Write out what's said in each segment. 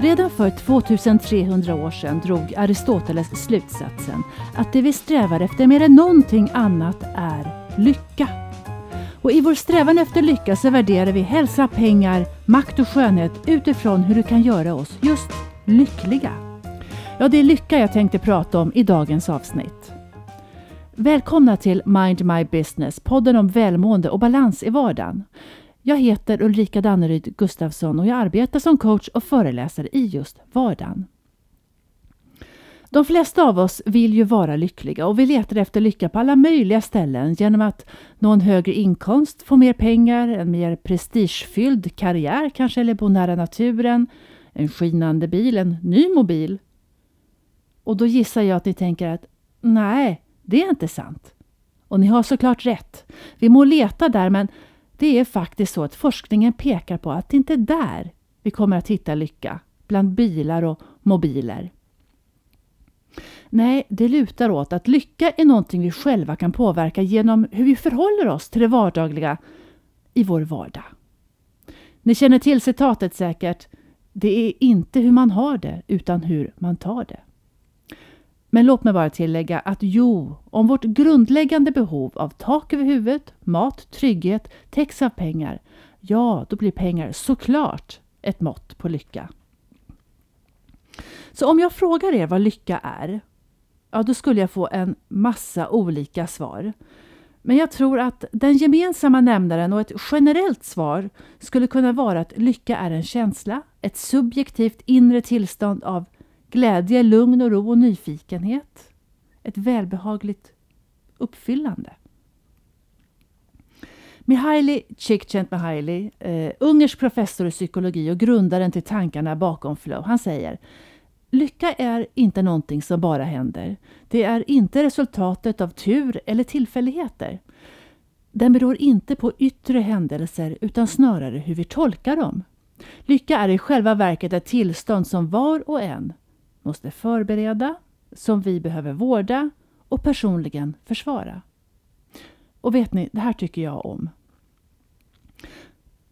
Redan för 2300 år sedan drog Aristoteles slutsatsen att det vi strävar efter mer än någonting annat är lycka. Och i vår strävan efter lycka så värderar vi hälsa, pengar, makt och skönhet utifrån hur det kan göra oss just lyckliga. Ja, det är lycka jag tänkte prata om i dagens avsnitt. Välkomna till Mind My Business, podden om välmående och balans i vardagen. Jag heter Ulrika Danneryd Gustafsson och jag arbetar som coach och föreläsare i just vardagen. De flesta av oss vill ju vara lyckliga och vi letar efter lycka på alla möjliga ställen genom att nå en högre inkomst, få mer pengar, en mer prestigefylld karriär kanske eller bo nära naturen, en skinande bil, en ny mobil. Och då gissar jag att ni tänker att nej, det är inte sant. Och ni har såklart rätt. Vi må leta där men det är faktiskt så att forskningen pekar på att det inte är där vi kommer att hitta lycka, bland bilar och mobiler. Nej, det lutar åt att lycka är någonting vi själva kan påverka genom hur vi förhåller oss till det vardagliga i vår vardag. Ni känner till citatet säkert. Det är inte hur man har det, utan hur man tar det. Men låt mig bara tillägga att jo, om vårt grundläggande behov av tak över huvudet, mat, trygghet täcks av pengar, ja, då blir pengar såklart ett mått på lycka. Så om jag frågar er vad lycka är, ja, då skulle jag få en massa olika svar. Men jag tror att den gemensamma nämnaren och ett generellt svar skulle kunna vara att lycka är en känsla, ett subjektivt inre tillstånd av Glädje, lugn och ro och nyfikenhet. Ett välbehagligt uppfyllande. Mihaly Csikszentmihalyi, eh, ungersk professor i psykologi och grundaren till tankarna bakom flow, han säger Lycka är inte någonting som bara händer. Det är inte resultatet av tur eller tillfälligheter. Den beror inte på yttre händelser utan snarare hur vi tolkar dem. Lycka är i själva verket ett tillstånd som var och en måste förbereda, som vi behöver vårda och personligen försvara. Och vet ni, det här tycker jag om.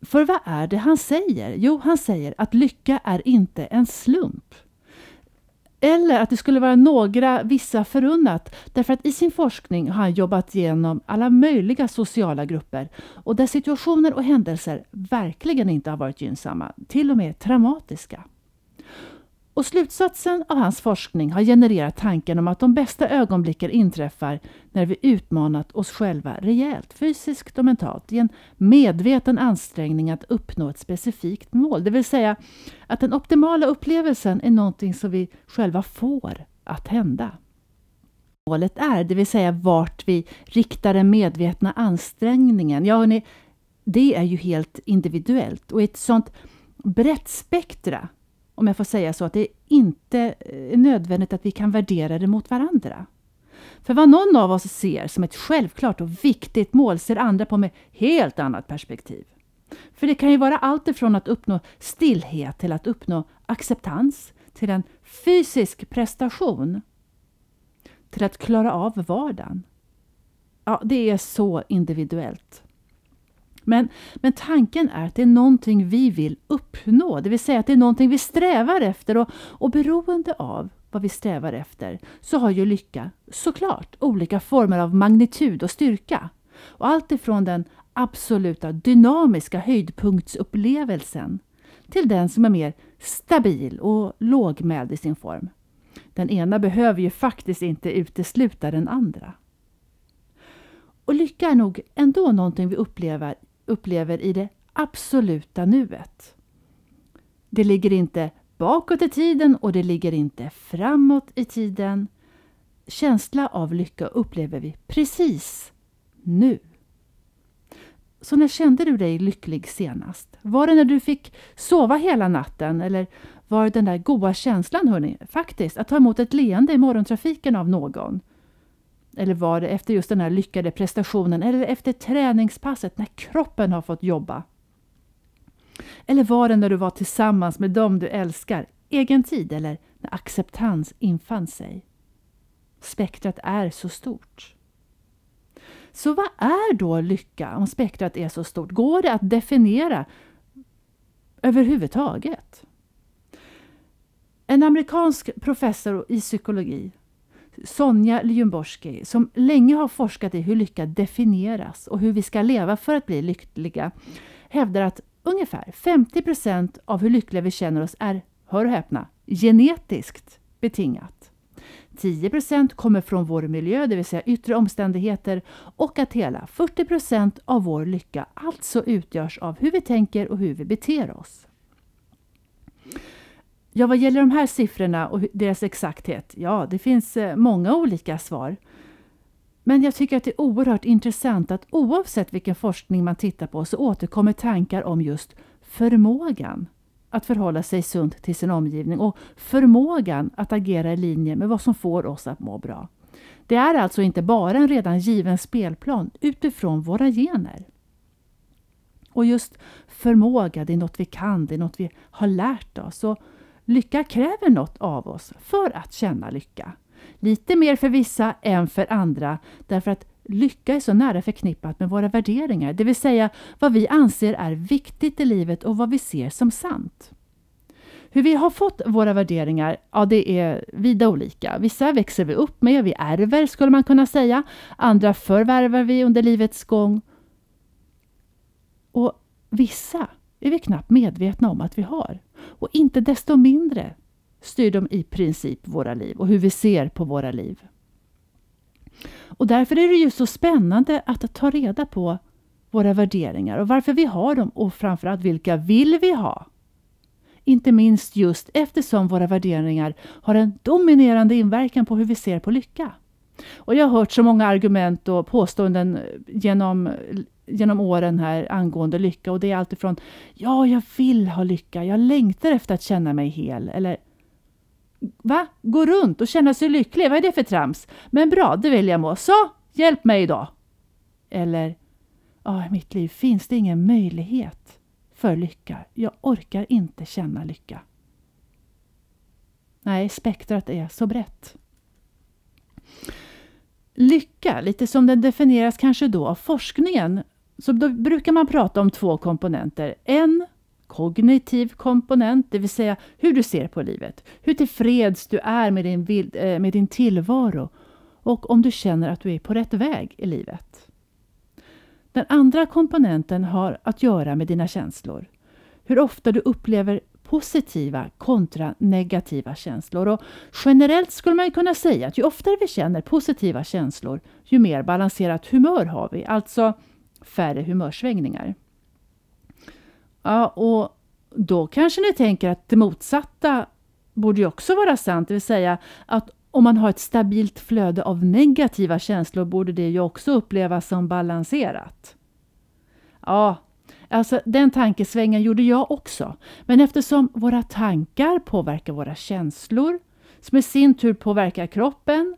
För vad är det han säger? Jo, han säger att lycka är inte en slump. Eller att det skulle vara några vissa förunnat. Därför att i sin forskning har han jobbat igenom alla möjliga sociala grupper och där situationer och händelser verkligen inte har varit gynnsamma, till och med traumatiska. Och slutsatsen av hans forskning har genererat tanken om att de bästa ögonblicken inträffar när vi utmanat oss själva rejält, fysiskt och mentalt, i en medveten ansträngning att uppnå ett specifikt mål. Det vill säga att den optimala upplevelsen är någonting som vi själva får att hända. Målet är, det vill säga vart vi riktar den medvetna ansträngningen. Ja, hörni, det är ju helt individuellt och i ett sånt brett spektra om jag får säga så, att det inte eh, är nödvändigt att vi kan värdera det mot varandra. För vad någon av oss ser som ett självklart och viktigt mål ser andra på med helt annat perspektiv. För det kan ju vara allt ifrån att uppnå stillhet till att uppnå acceptans, till en fysisk prestation, till att klara av vardagen. Ja, det är så individuellt. Men, men tanken är att det är någonting vi vill uppnå, det vill säga att det är någonting vi strävar efter och, och beroende av vad vi strävar efter så har ju lycka såklart olika former av magnitud och styrka. Och allt ifrån den absoluta dynamiska höjdpunktsupplevelsen till den som är mer stabil och lågmäld i sin form. Den ena behöver ju faktiskt inte utesluta den andra. Och lycka är nog ändå någonting vi upplever upplever i det absoluta nuet. Det ligger inte bakåt i tiden och det ligger inte framåt i tiden. Känsla av lycka upplever vi precis nu. Så när kände du dig lycklig senast? Var det när du fick sova hela natten eller var det den där goda känslan, hörni, faktiskt, att ta emot ett leende i morgontrafiken av någon? Eller var det efter just den här lyckade prestationen eller efter träningspasset när kroppen har fått jobba? Eller var det när du var tillsammans med dem du älskar, egen tid eller när acceptans infann sig? Spektrat är så stort. Så vad är då lycka om spektrat är så stort? Går det att definiera överhuvudtaget? En amerikansk professor i psykologi, Sonja Ljungborski, som länge har forskat i hur lycka definieras och hur vi ska leva för att bli lyckliga, hävdar att ungefär 50 procent av hur lyckliga vi känner oss är, hör och häpna, genetiskt betingat. 10 procent kommer från vår miljö, det vill säga yttre omständigheter och att hela 40 procent av vår lycka alltså utgörs av hur vi tänker och hur vi beter oss. Ja, vad gäller de här siffrorna och deras exakthet, ja, det finns eh, många olika svar. Men jag tycker att det är oerhört intressant att oavsett vilken forskning man tittar på så återkommer tankar om just förmågan att förhålla sig sunt till sin omgivning och förmågan att agera i linje med vad som får oss att må bra. Det är alltså inte bara en redan given spelplan utifrån våra gener. Och just förmåga, det är något vi kan, det är något vi har lärt oss. Och lycka kräver något av oss för att känna lycka. Lite mer för vissa än för andra därför att lycka är så nära förknippat med våra värderingar, det vill säga vad vi anser är viktigt i livet och vad vi ser som sant. Hur vi har fått våra värderingar, ja det är vida olika. Vissa växer vi upp med, vi ärver skulle man kunna säga. Andra förvärvar vi under livets gång. Och vissa är vi knappt medvetna om att vi har. Och inte desto mindre styr de i princip våra liv och hur vi ser på våra liv. Och därför är det ju så spännande att ta reda på våra värderingar och varför vi har dem och framförallt vilka vill vi ha? Inte minst just eftersom våra värderingar har en dominerande inverkan på hur vi ser på lycka. Och jag har hört så många argument och påståenden genom, genom åren här angående lycka och det är alltifrån Ja, jag vill ha lycka, jag längtar efter att känna mig hel eller Va? Gå runt och känna sig lycklig? Vad är det för trams? Men bra, det vill jag må. Så, hjälp mig då! Eller, Ja, i mitt liv finns det ingen möjlighet för lycka. Jag orkar inte känna lycka. Nej, spektrat är så brett. Lycka, lite som den definieras kanske då av forskningen, så då brukar man prata om två komponenter. En kognitiv komponent, det vill säga hur du ser på livet, hur tillfreds du är med din, eh, med din tillvaro och om du känner att du är på rätt väg i livet. Den andra komponenten har att göra med dina känslor. Hur ofta du upplever positiva kontra negativa känslor. Och generellt skulle man kunna säga att ju oftare vi känner positiva känslor, ju mer balanserat humör har vi, alltså färre humörsvängningar. Ja, och då kanske ni tänker att det motsatta borde ju också vara sant, det vill säga att om man har ett stabilt flöde av negativa känslor borde det ju också upplevas som balanserat. Ja, alltså den tankesvängen gjorde jag också. Men eftersom våra tankar påverkar våra känslor, som i sin tur påverkar kroppen,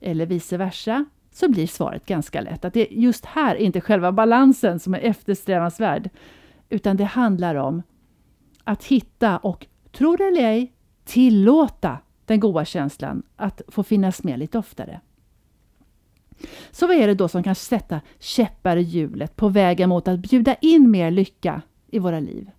eller vice versa, så blir svaret ganska lätt att det är just här inte själva balansen som är eftersträvansvärd, utan det handlar om att hitta och, tro det eller ej, tillåta den goda känslan att få finnas med lite oftare. Så vad är det då som kan sätta käppar i hjulet på vägen mot att bjuda in mer lycka i våra liv?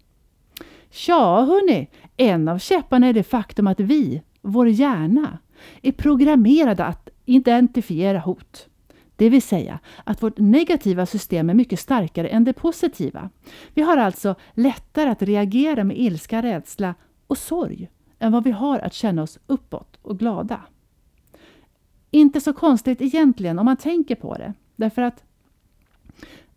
Tja, hörni, en av käpparna är det faktum att vi, vår hjärna, är programmerade att identifiera hot. Det vill säga att vårt negativa system är mycket starkare än det positiva. Vi har alltså lättare att reagera med ilska, rädsla och sorg än vad vi har att känna oss uppåt och glada. Inte så konstigt egentligen om man tänker på det, därför att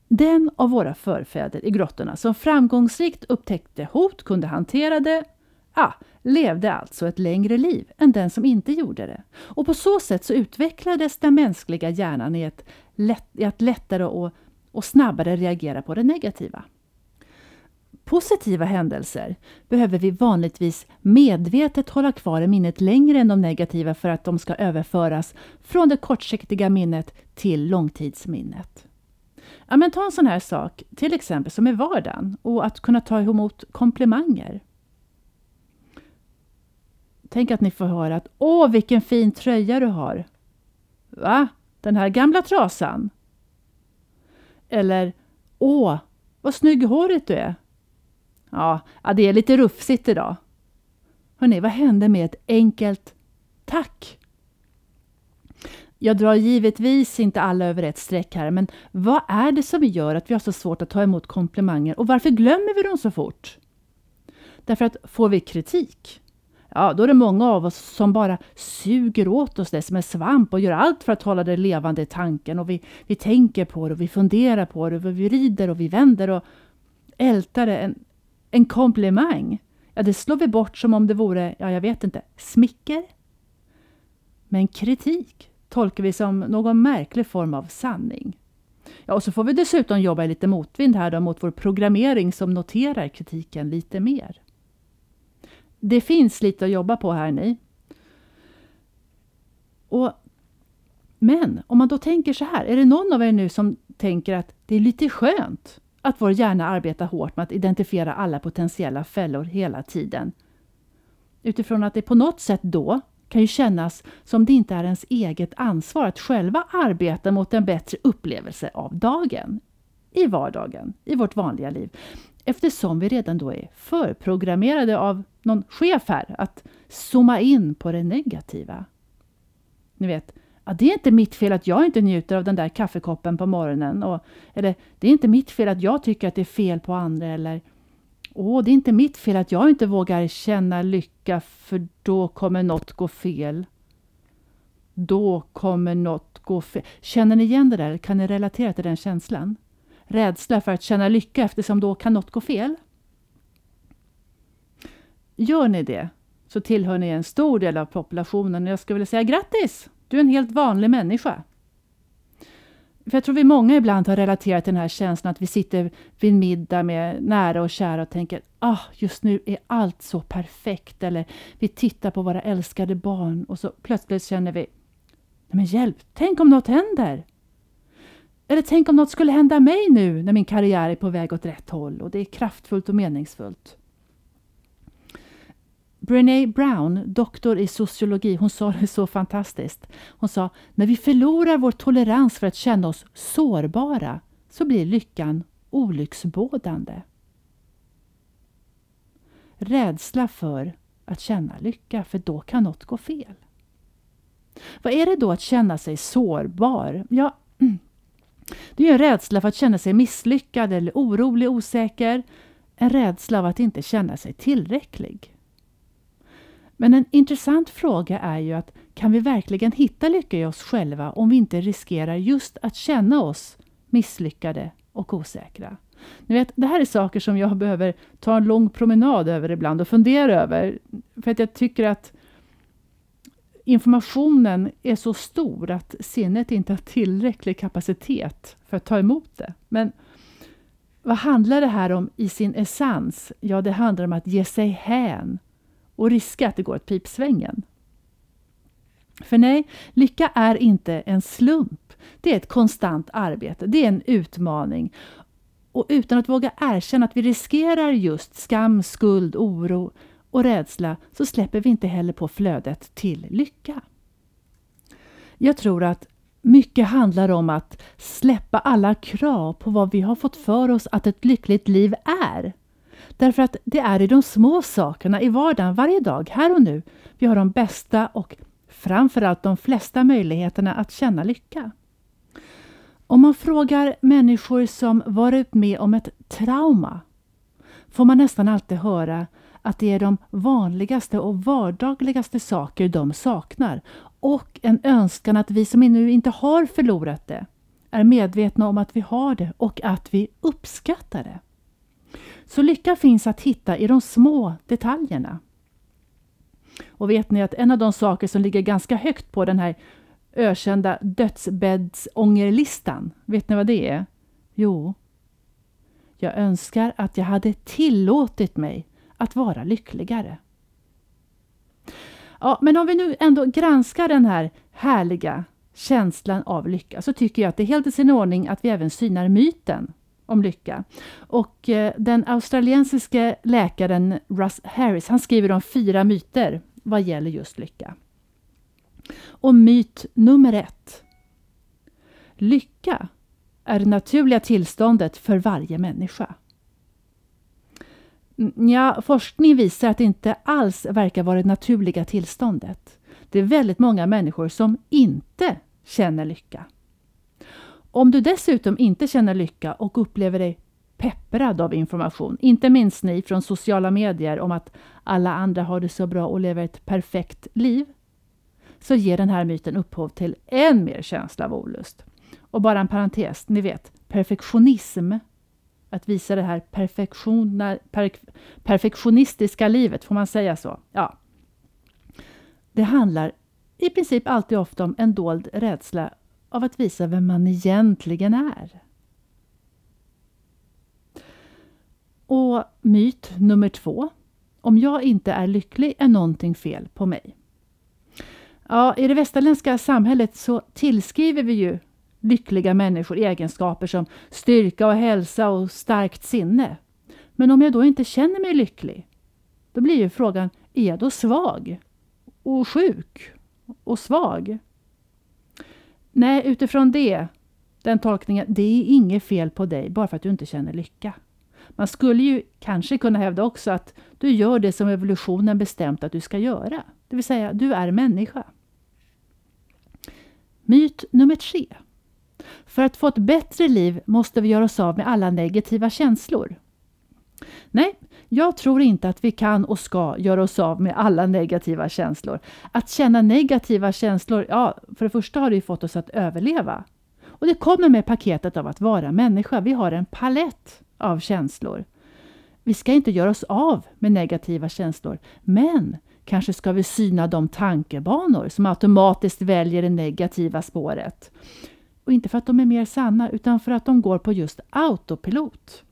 den av våra förfäder i grottorna som framgångsrikt upptäckte hot, kunde hantera det, ah, levde alltså ett längre liv än den som inte gjorde det. Och på så sätt så utvecklades den mänskliga hjärnan i, ett lätt, i att lättare och, och snabbare reagera på det negativa. Positiva händelser behöver vi vanligtvis medvetet hålla kvar i minnet längre än de negativa för att de ska överföras från det kortsiktiga minnet till långtidsminnet. Ja, men ta en sån här sak, till exempel som i vardagen och att kunna ta emot komplimanger. Tänk att ni får höra att Åh, vilken fin tröja du har! Va? Den här gamla trasan? Eller Åh, vad snygg i håret du är! Ja, det är lite rufsigt idag. Hörrni, vad händer med ett enkelt tack? Jag drar givetvis inte alla över ett streck här, men vad är det som gör att vi har så svårt att ta emot komplimanger och varför glömmer vi dem så fort? Därför att får vi kritik, ja då är det många av oss som bara suger åt oss det som en svamp och gör allt för att hålla det levande i tanken och vi, vi tänker på det och vi funderar på det och vi rider och vi vänder och ältar det. En, en komplimang, ja det slår vi bort som om det vore, ja jag vet inte, smicker? Men kritik tolkar vi som någon märklig form av sanning. Ja, och så får vi dessutom jobba i lite motvind här då, mot vår programmering som noterar kritiken lite mer. Det finns lite att jobba på här ni. Och, men om man då tänker så här, är det någon av er nu som tänker att det är lite skönt att vår hjärna arbetar hårt med att identifiera alla potentiella fällor hela tiden? Utifrån att det på något sätt då kan ju kännas som det inte är ens eget ansvar att själva arbeta mot en bättre upplevelse av dagen, i vardagen, i vårt vanliga liv. Eftersom vi redan då är förprogrammerade av någon chef här att zooma in på det negativa. Ni vet, ja, det är inte mitt fel att jag inte njuter av den där kaffekoppen på morgonen. Och, eller, det är inte mitt fel att jag tycker att det är fel på andra. Eller, Åh, det är inte mitt fel att jag inte vågar känna lycka för då kommer något gå fel. Då kommer något gå fel. Känner ni igen det där? Kan ni relatera till den känslan? Rädsla för att känna lycka eftersom då kan något gå fel? Gör ni det så tillhör ni en stor del av populationen jag skulle vilja säga grattis! Du är en helt vanlig människa. För jag tror vi många ibland har relaterat till den här känslan att vi sitter vid en middag med nära och kära och tänker ah, just nu är allt så perfekt. Eller vi tittar på våra älskade barn och så plötsligt känner vi Nej men hjälp, tänk om något händer! Eller tänk om något skulle hända mig nu när min karriär är på väg åt rätt håll och det är kraftfullt och meningsfullt. Brené Brown, doktor i sociologi, hon sa det så fantastiskt. Hon sa, när vi förlorar vår tolerans för att känna oss sårbara så blir lyckan olycksbådande. Rädsla för att känna lycka, för då kan något gå fel. Vad är det då att känna sig sårbar? Ja, det är en rädsla för att känna sig misslyckad eller orolig, osäker. En rädsla av att inte känna sig tillräcklig. Men en intressant fråga är ju att kan vi verkligen hitta lycka i oss själva om vi inte riskerar just att känna oss misslyckade och osäkra? Ni vet, det här är saker som jag behöver ta en lång promenad över ibland och fundera över. För att jag tycker att informationen är så stor att sinnet inte har tillräcklig kapacitet för att ta emot det. Men vad handlar det här om i sin essens? Ja, det handlar om att ge sig hän och riska att det går åt pipsvängen. För nej, lycka är inte en slump. Det är ett konstant arbete, det är en utmaning. Och utan att våga erkänna att vi riskerar just skam, skuld, oro och rädsla så släpper vi inte heller på flödet till lycka. Jag tror att mycket handlar om att släppa alla krav på vad vi har fått för oss att ett lyckligt liv är. Därför att det är i de små sakerna i vardagen, varje dag, här och nu, vi har de bästa och framförallt de flesta möjligheterna att känna lycka. Om man frågar människor som varit med om ett trauma får man nästan alltid höra att det är de vanligaste och vardagligaste saker de saknar och en önskan att vi som nu inte har förlorat det är medvetna om att vi har det och att vi uppskattar det. Så lycka finns att hitta i de små detaljerna. Och vet ni att en av de saker som ligger ganska högt på den här ökända dödsbäddsångerlistan, vet ni vad det är? Jo, jag önskar att jag hade tillåtit mig att vara lyckligare. Ja, men om vi nu ändå granskar den här härliga känslan av lycka så tycker jag att det är helt i sin ordning att vi även synar myten om lycka. Och eh, den australiensiske läkaren Russ Harris han skriver om fyra myter vad gäller just lycka. Och myt nummer ett. Lycka är det naturliga tillståndet för varje människa. Ja, forskning visar att det inte alls verkar vara det naturliga tillståndet. Det är väldigt många människor som inte känner lycka. Om du dessutom inte känner lycka och upplever dig pepprad av information, inte minst ni från sociala medier om att alla andra har det så bra och lever ett perfekt liv, så ger den här myten upphov till än mer känsla av olust. Och bara en parentes, ni vet, perfektionism, att visa det här per, perfektionistiska livet, får man säga så? Ja. Det handlar i princip alltid ofta om en dold rädsla av att visa vem man egentligen är. Och myt nummer två. Om jag inte är lycklig är någonting fel på mig. Ja, I det västerländska samhället så tillskriver vi ju lyckliga människor egenskaper som styrka och hälsa och starkt sinne. Men om jag då inte känner mig lycklig, då blir ju frågan, är jag då svag? Och sjuk? Och svag? Nej, utifrån det, den tolkningen, det är inget fel på dig bara för att du inte känner lycka. Man skulle ju kanske kunna hävda också att du gör det som evolutionen bestämt att du ska göra. Det vill säga, du är människa. Myt nummer tre. För att få ett bättre liv måste vi göra oss av med alla negativa känslor. Nej, jag tror inte att vi kan och ska göra oss av med alla negativa känslor. Att känna negativa känslor, ja, för det första har det ju fått oss att överleva. Och det kommer med paketet av att vara människa. Vi har en palett av känslor. Vi ska inte göra oss av med negativa känslor, men kanske ska vi syna de tankebanor som automatiskt väljer det negativa spåret. Och inte för att de är mer sanna, utan för att de går på just autopilot.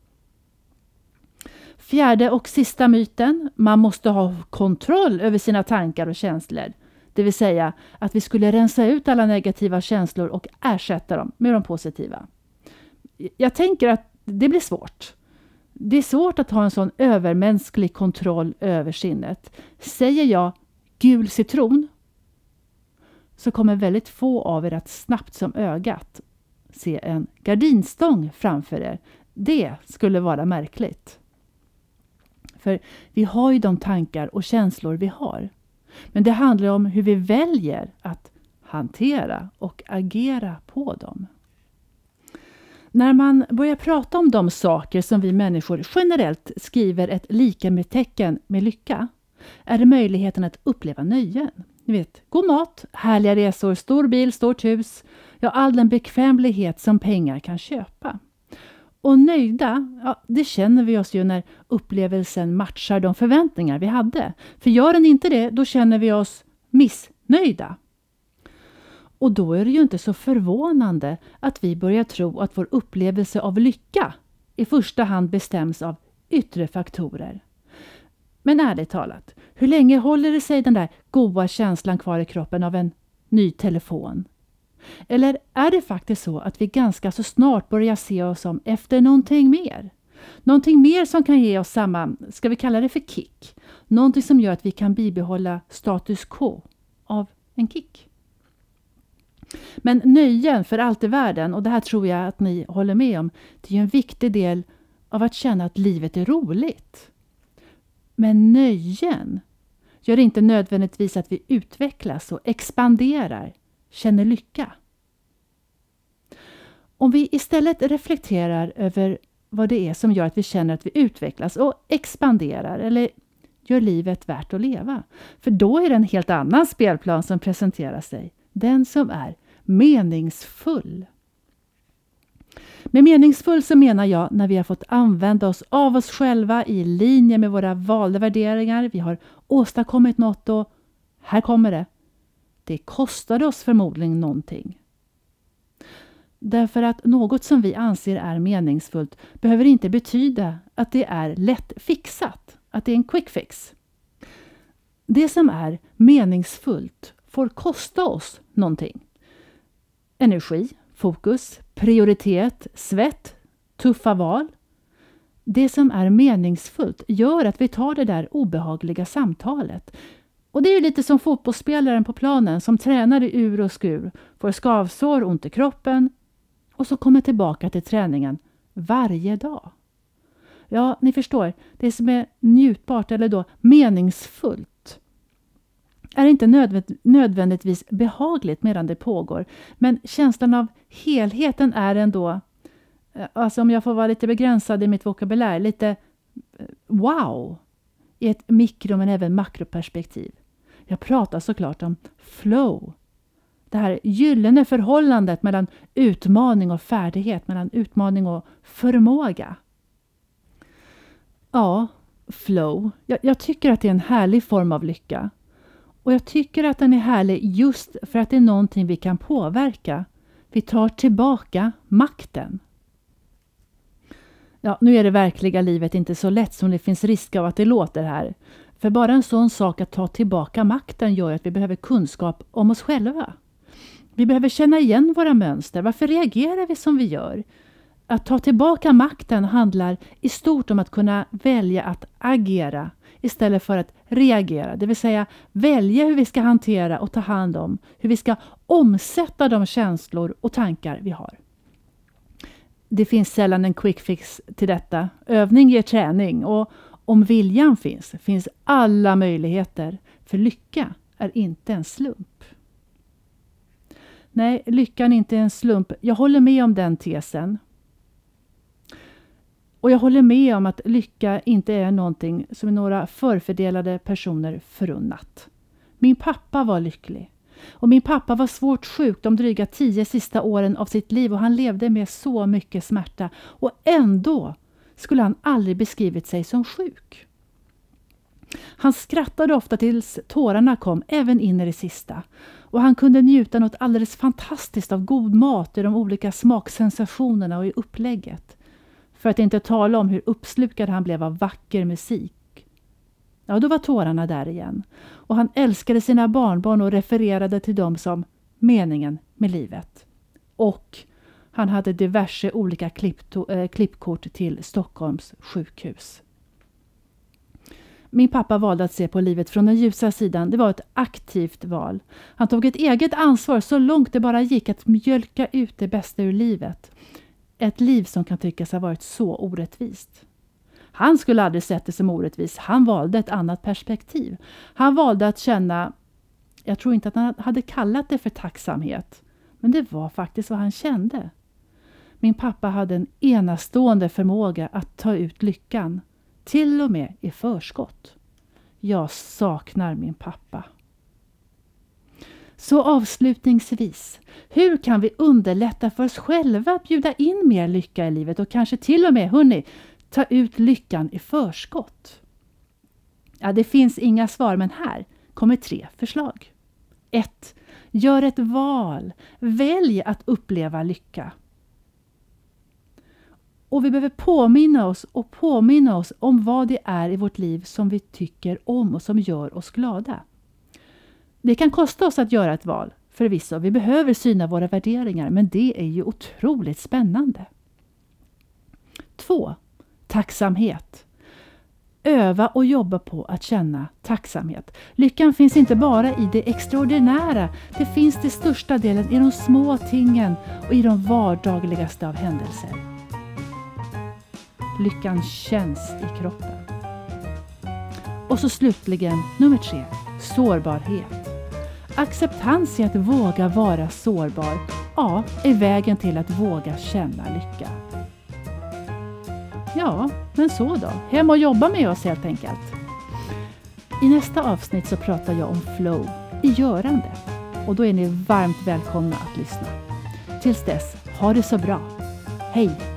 Fjärde och sista myten. Man måste ha kontroll över sina tankar och känslor. Det vill säga att vi skulle rensa ut alla negativa känslor och ersätta dem med de positiva. Jag tänker att det blir svårt. Det är svårt att ha en sån övermänsklig kontroll över sinnet. Säger jag gul citron så kommer väldigt få av er att snabbt som ögat se en gardinstång framför er. Det skulle vara märkligt. För vi har ju de tankar och känslor vi har. Men det handlar om hur vi väljer att hantera och agera på dem. När man börjar prata om de saker som vi människor generellt skriver ett lika med tecken med lycka, är det möjligheten att uppleva nöjen. Ni vet, god mat, härliga resor, stor bil, stort hus, ja all den bekvämlighet som pengar kan köpa. Och nöjda, ja, det känner vi oss ju när upplevelsen matchar de förväntningar vi hade. För gör den inte det, då känner vi oss missnöjda. Och då är det ju inte så förvånande att vi börjar tro att vår upplevelse av lycka i första hand bestäms av yttre faktorer. Men ärligt talat, hur länge håller det sig den där goda känslan kvar i kroppen av en ny telefon? Eller är det faktiskt så att vi ganska så snart börjar se oss om efter någonting mer? Någonting mer som kan ge oss samma, ska vi kalla det för kick? Någonting som gör att vi kan bibehålla status quo av en kick. Men nöjen för allt i världen, och det här tror jag att ni håller med om, det är ju en viktig del av att känna att livet är roligt. Men nöjen gör inte nödvändigtvis att vi utvecklas och expanderar, känner lycka. Om vi istället reflekterar över vad det är som gör att vi känner att vi utvecklas och expanderar eller gör livet värt att leva. För då är det en helt annan spelplan som presenterar sig. Den som är meningsfull. Med meningsfull så menar jag när vi har fått använda oss av oss själva i linje med våra valda värderingar. Vi har åstadkommit något och här kommer det. Det kostade oss förmodligen någonting. Därför att något som vi anser är meningsfullt behöver inte betyda att det är lätt fixat, att det är en quick fix. Det som är meningsfullt får kosta oss någonting. Energi, fokus, prioritet, svett, tuffa val. Det som är meningsfullt gör att vi tar det där obehagliga samtalet. Och det är ju lite som fotbollsspelaren på planen som tränar i ur och skur, får skavsår, ont i kroppen och så kommer tillbaka till träningen varje dag. Ja, ni förstår, det som är njutbart eller då meningsfullt är inte nödvändigtvis behagligt medan det pågår, men känslan av helheten är ändå, eh, alltså om jag får vara lite begränsad i mitt vokabulär, lite eh, wow i ett mikro men även makroperspektiv. Jag pratar såklart om flow. Det här gyllene förhållandet mellan utmaning och färdighet, mellan utmaning och förmåga. Ja, flow. Jag, jag, tycker att det är en härlig form av lycka. Och jag tycker att den är härlig just för att det är någonting vi kan påverka. Vi tar tillbaka makten. Ja, nu är det verkliga livet inte så lätt som det finns risk av att det låter här. För bara en sån sak att ta tillbaka makten gör att vi behöver kunskap om oss själva. Vi behöver känna igen våra mönster. Varför reagerar vi som vi gör? Att ta tillbaka makten handlar i stort om att kunna välja att agera istället för att reagera. Det vill säga välja hur vi ska hantera och ta hand om, hur vi ska omsätta de känslor och tankar vi har. Det finns sällan en quick fix till detta. Övning ger träning och om viljan finns, finns alla möjligheter. För lycka är inte en slump. Nej, lyckan är inte en slump. Jag håller med om den tesen. Och jag håller med om att lycka inte är någonting som är några förfördelade personer förunnat. Min pappa var lycklig. Och min pappa var svårt sjuk de dryga tio sista åren av sitt liv och han levde med så mycket smärta. Och ändå skulle han aldrig beskrivit sig som sjuk. Han skrattade ofta tills tårarna kom, även in i det sista. Och han kunde njuta något alldeles fantastiskt av god mat i de olika smaksensationerna och i upplägget. För att inte tala om hur uppslukad han blev av vacker musik. Ja, då var tårarna där igen. Och han älskade sina barnbarn och refererade till dem som meningen med livet. Och han hade diverse olika äh, klippkort till Stockholms sjukhus. Min pappa valde att se på livet från den ljusa sidan. Det var ett aktivt val. Han tog ett eget ansvar så långt det bara gick att mjölka ut det bästa ur livet. Ett liv som kan tyckas ha varit så orättvist. Han skulle aldrig sett det som orättvist. Han valde ett annat perspektiv. Han valde att känna, jag tror inte att han hade kallat det för tacksamhet, men det var faktiskt vad han kände. Min pappa hade en enastående förmåga att ta ut lyckan, till och med i förskott. Jag saknar min pappa. Så avslutningsvis, hur kan vi underlätta för oss själva att bjuda in mer lycka i livet och kanske till och med, hörni, ta ut lyckan i förskott? Ja, det finns inga svar, men här kommer tre förslag. 1. Gör ett val. Välj att uppleva lycka. Och vi behöver påminna oss och påminna oss om vad det är i vårt liv som vi tycker om och som gör oss glada. Det kan kosta oss att göra ett val, förvisso. Vi behöver syna våra värderingar, men det är ju otroligt spännande. 2. Tacksamhet. Öva och jobba på att känna tacksamhet. Lyckan finns inte bara i det extraordinära. Det finns till största delen i de små tingen och i de vardagligaste av händelser. Lyckan känns i kroppen. Och så slutligen nummer tre, sårbarhet. Acceptans i att våga vara sårbar, ja, är vägen till att våga känna lycka. Ja, men så då. Hem och jobba med oss helt enkelt. I nästa avsnitt så pratar jag om flow i görande och då är ni varmt välkomna att lyssna. Tills dess, ha det så bra. Hej!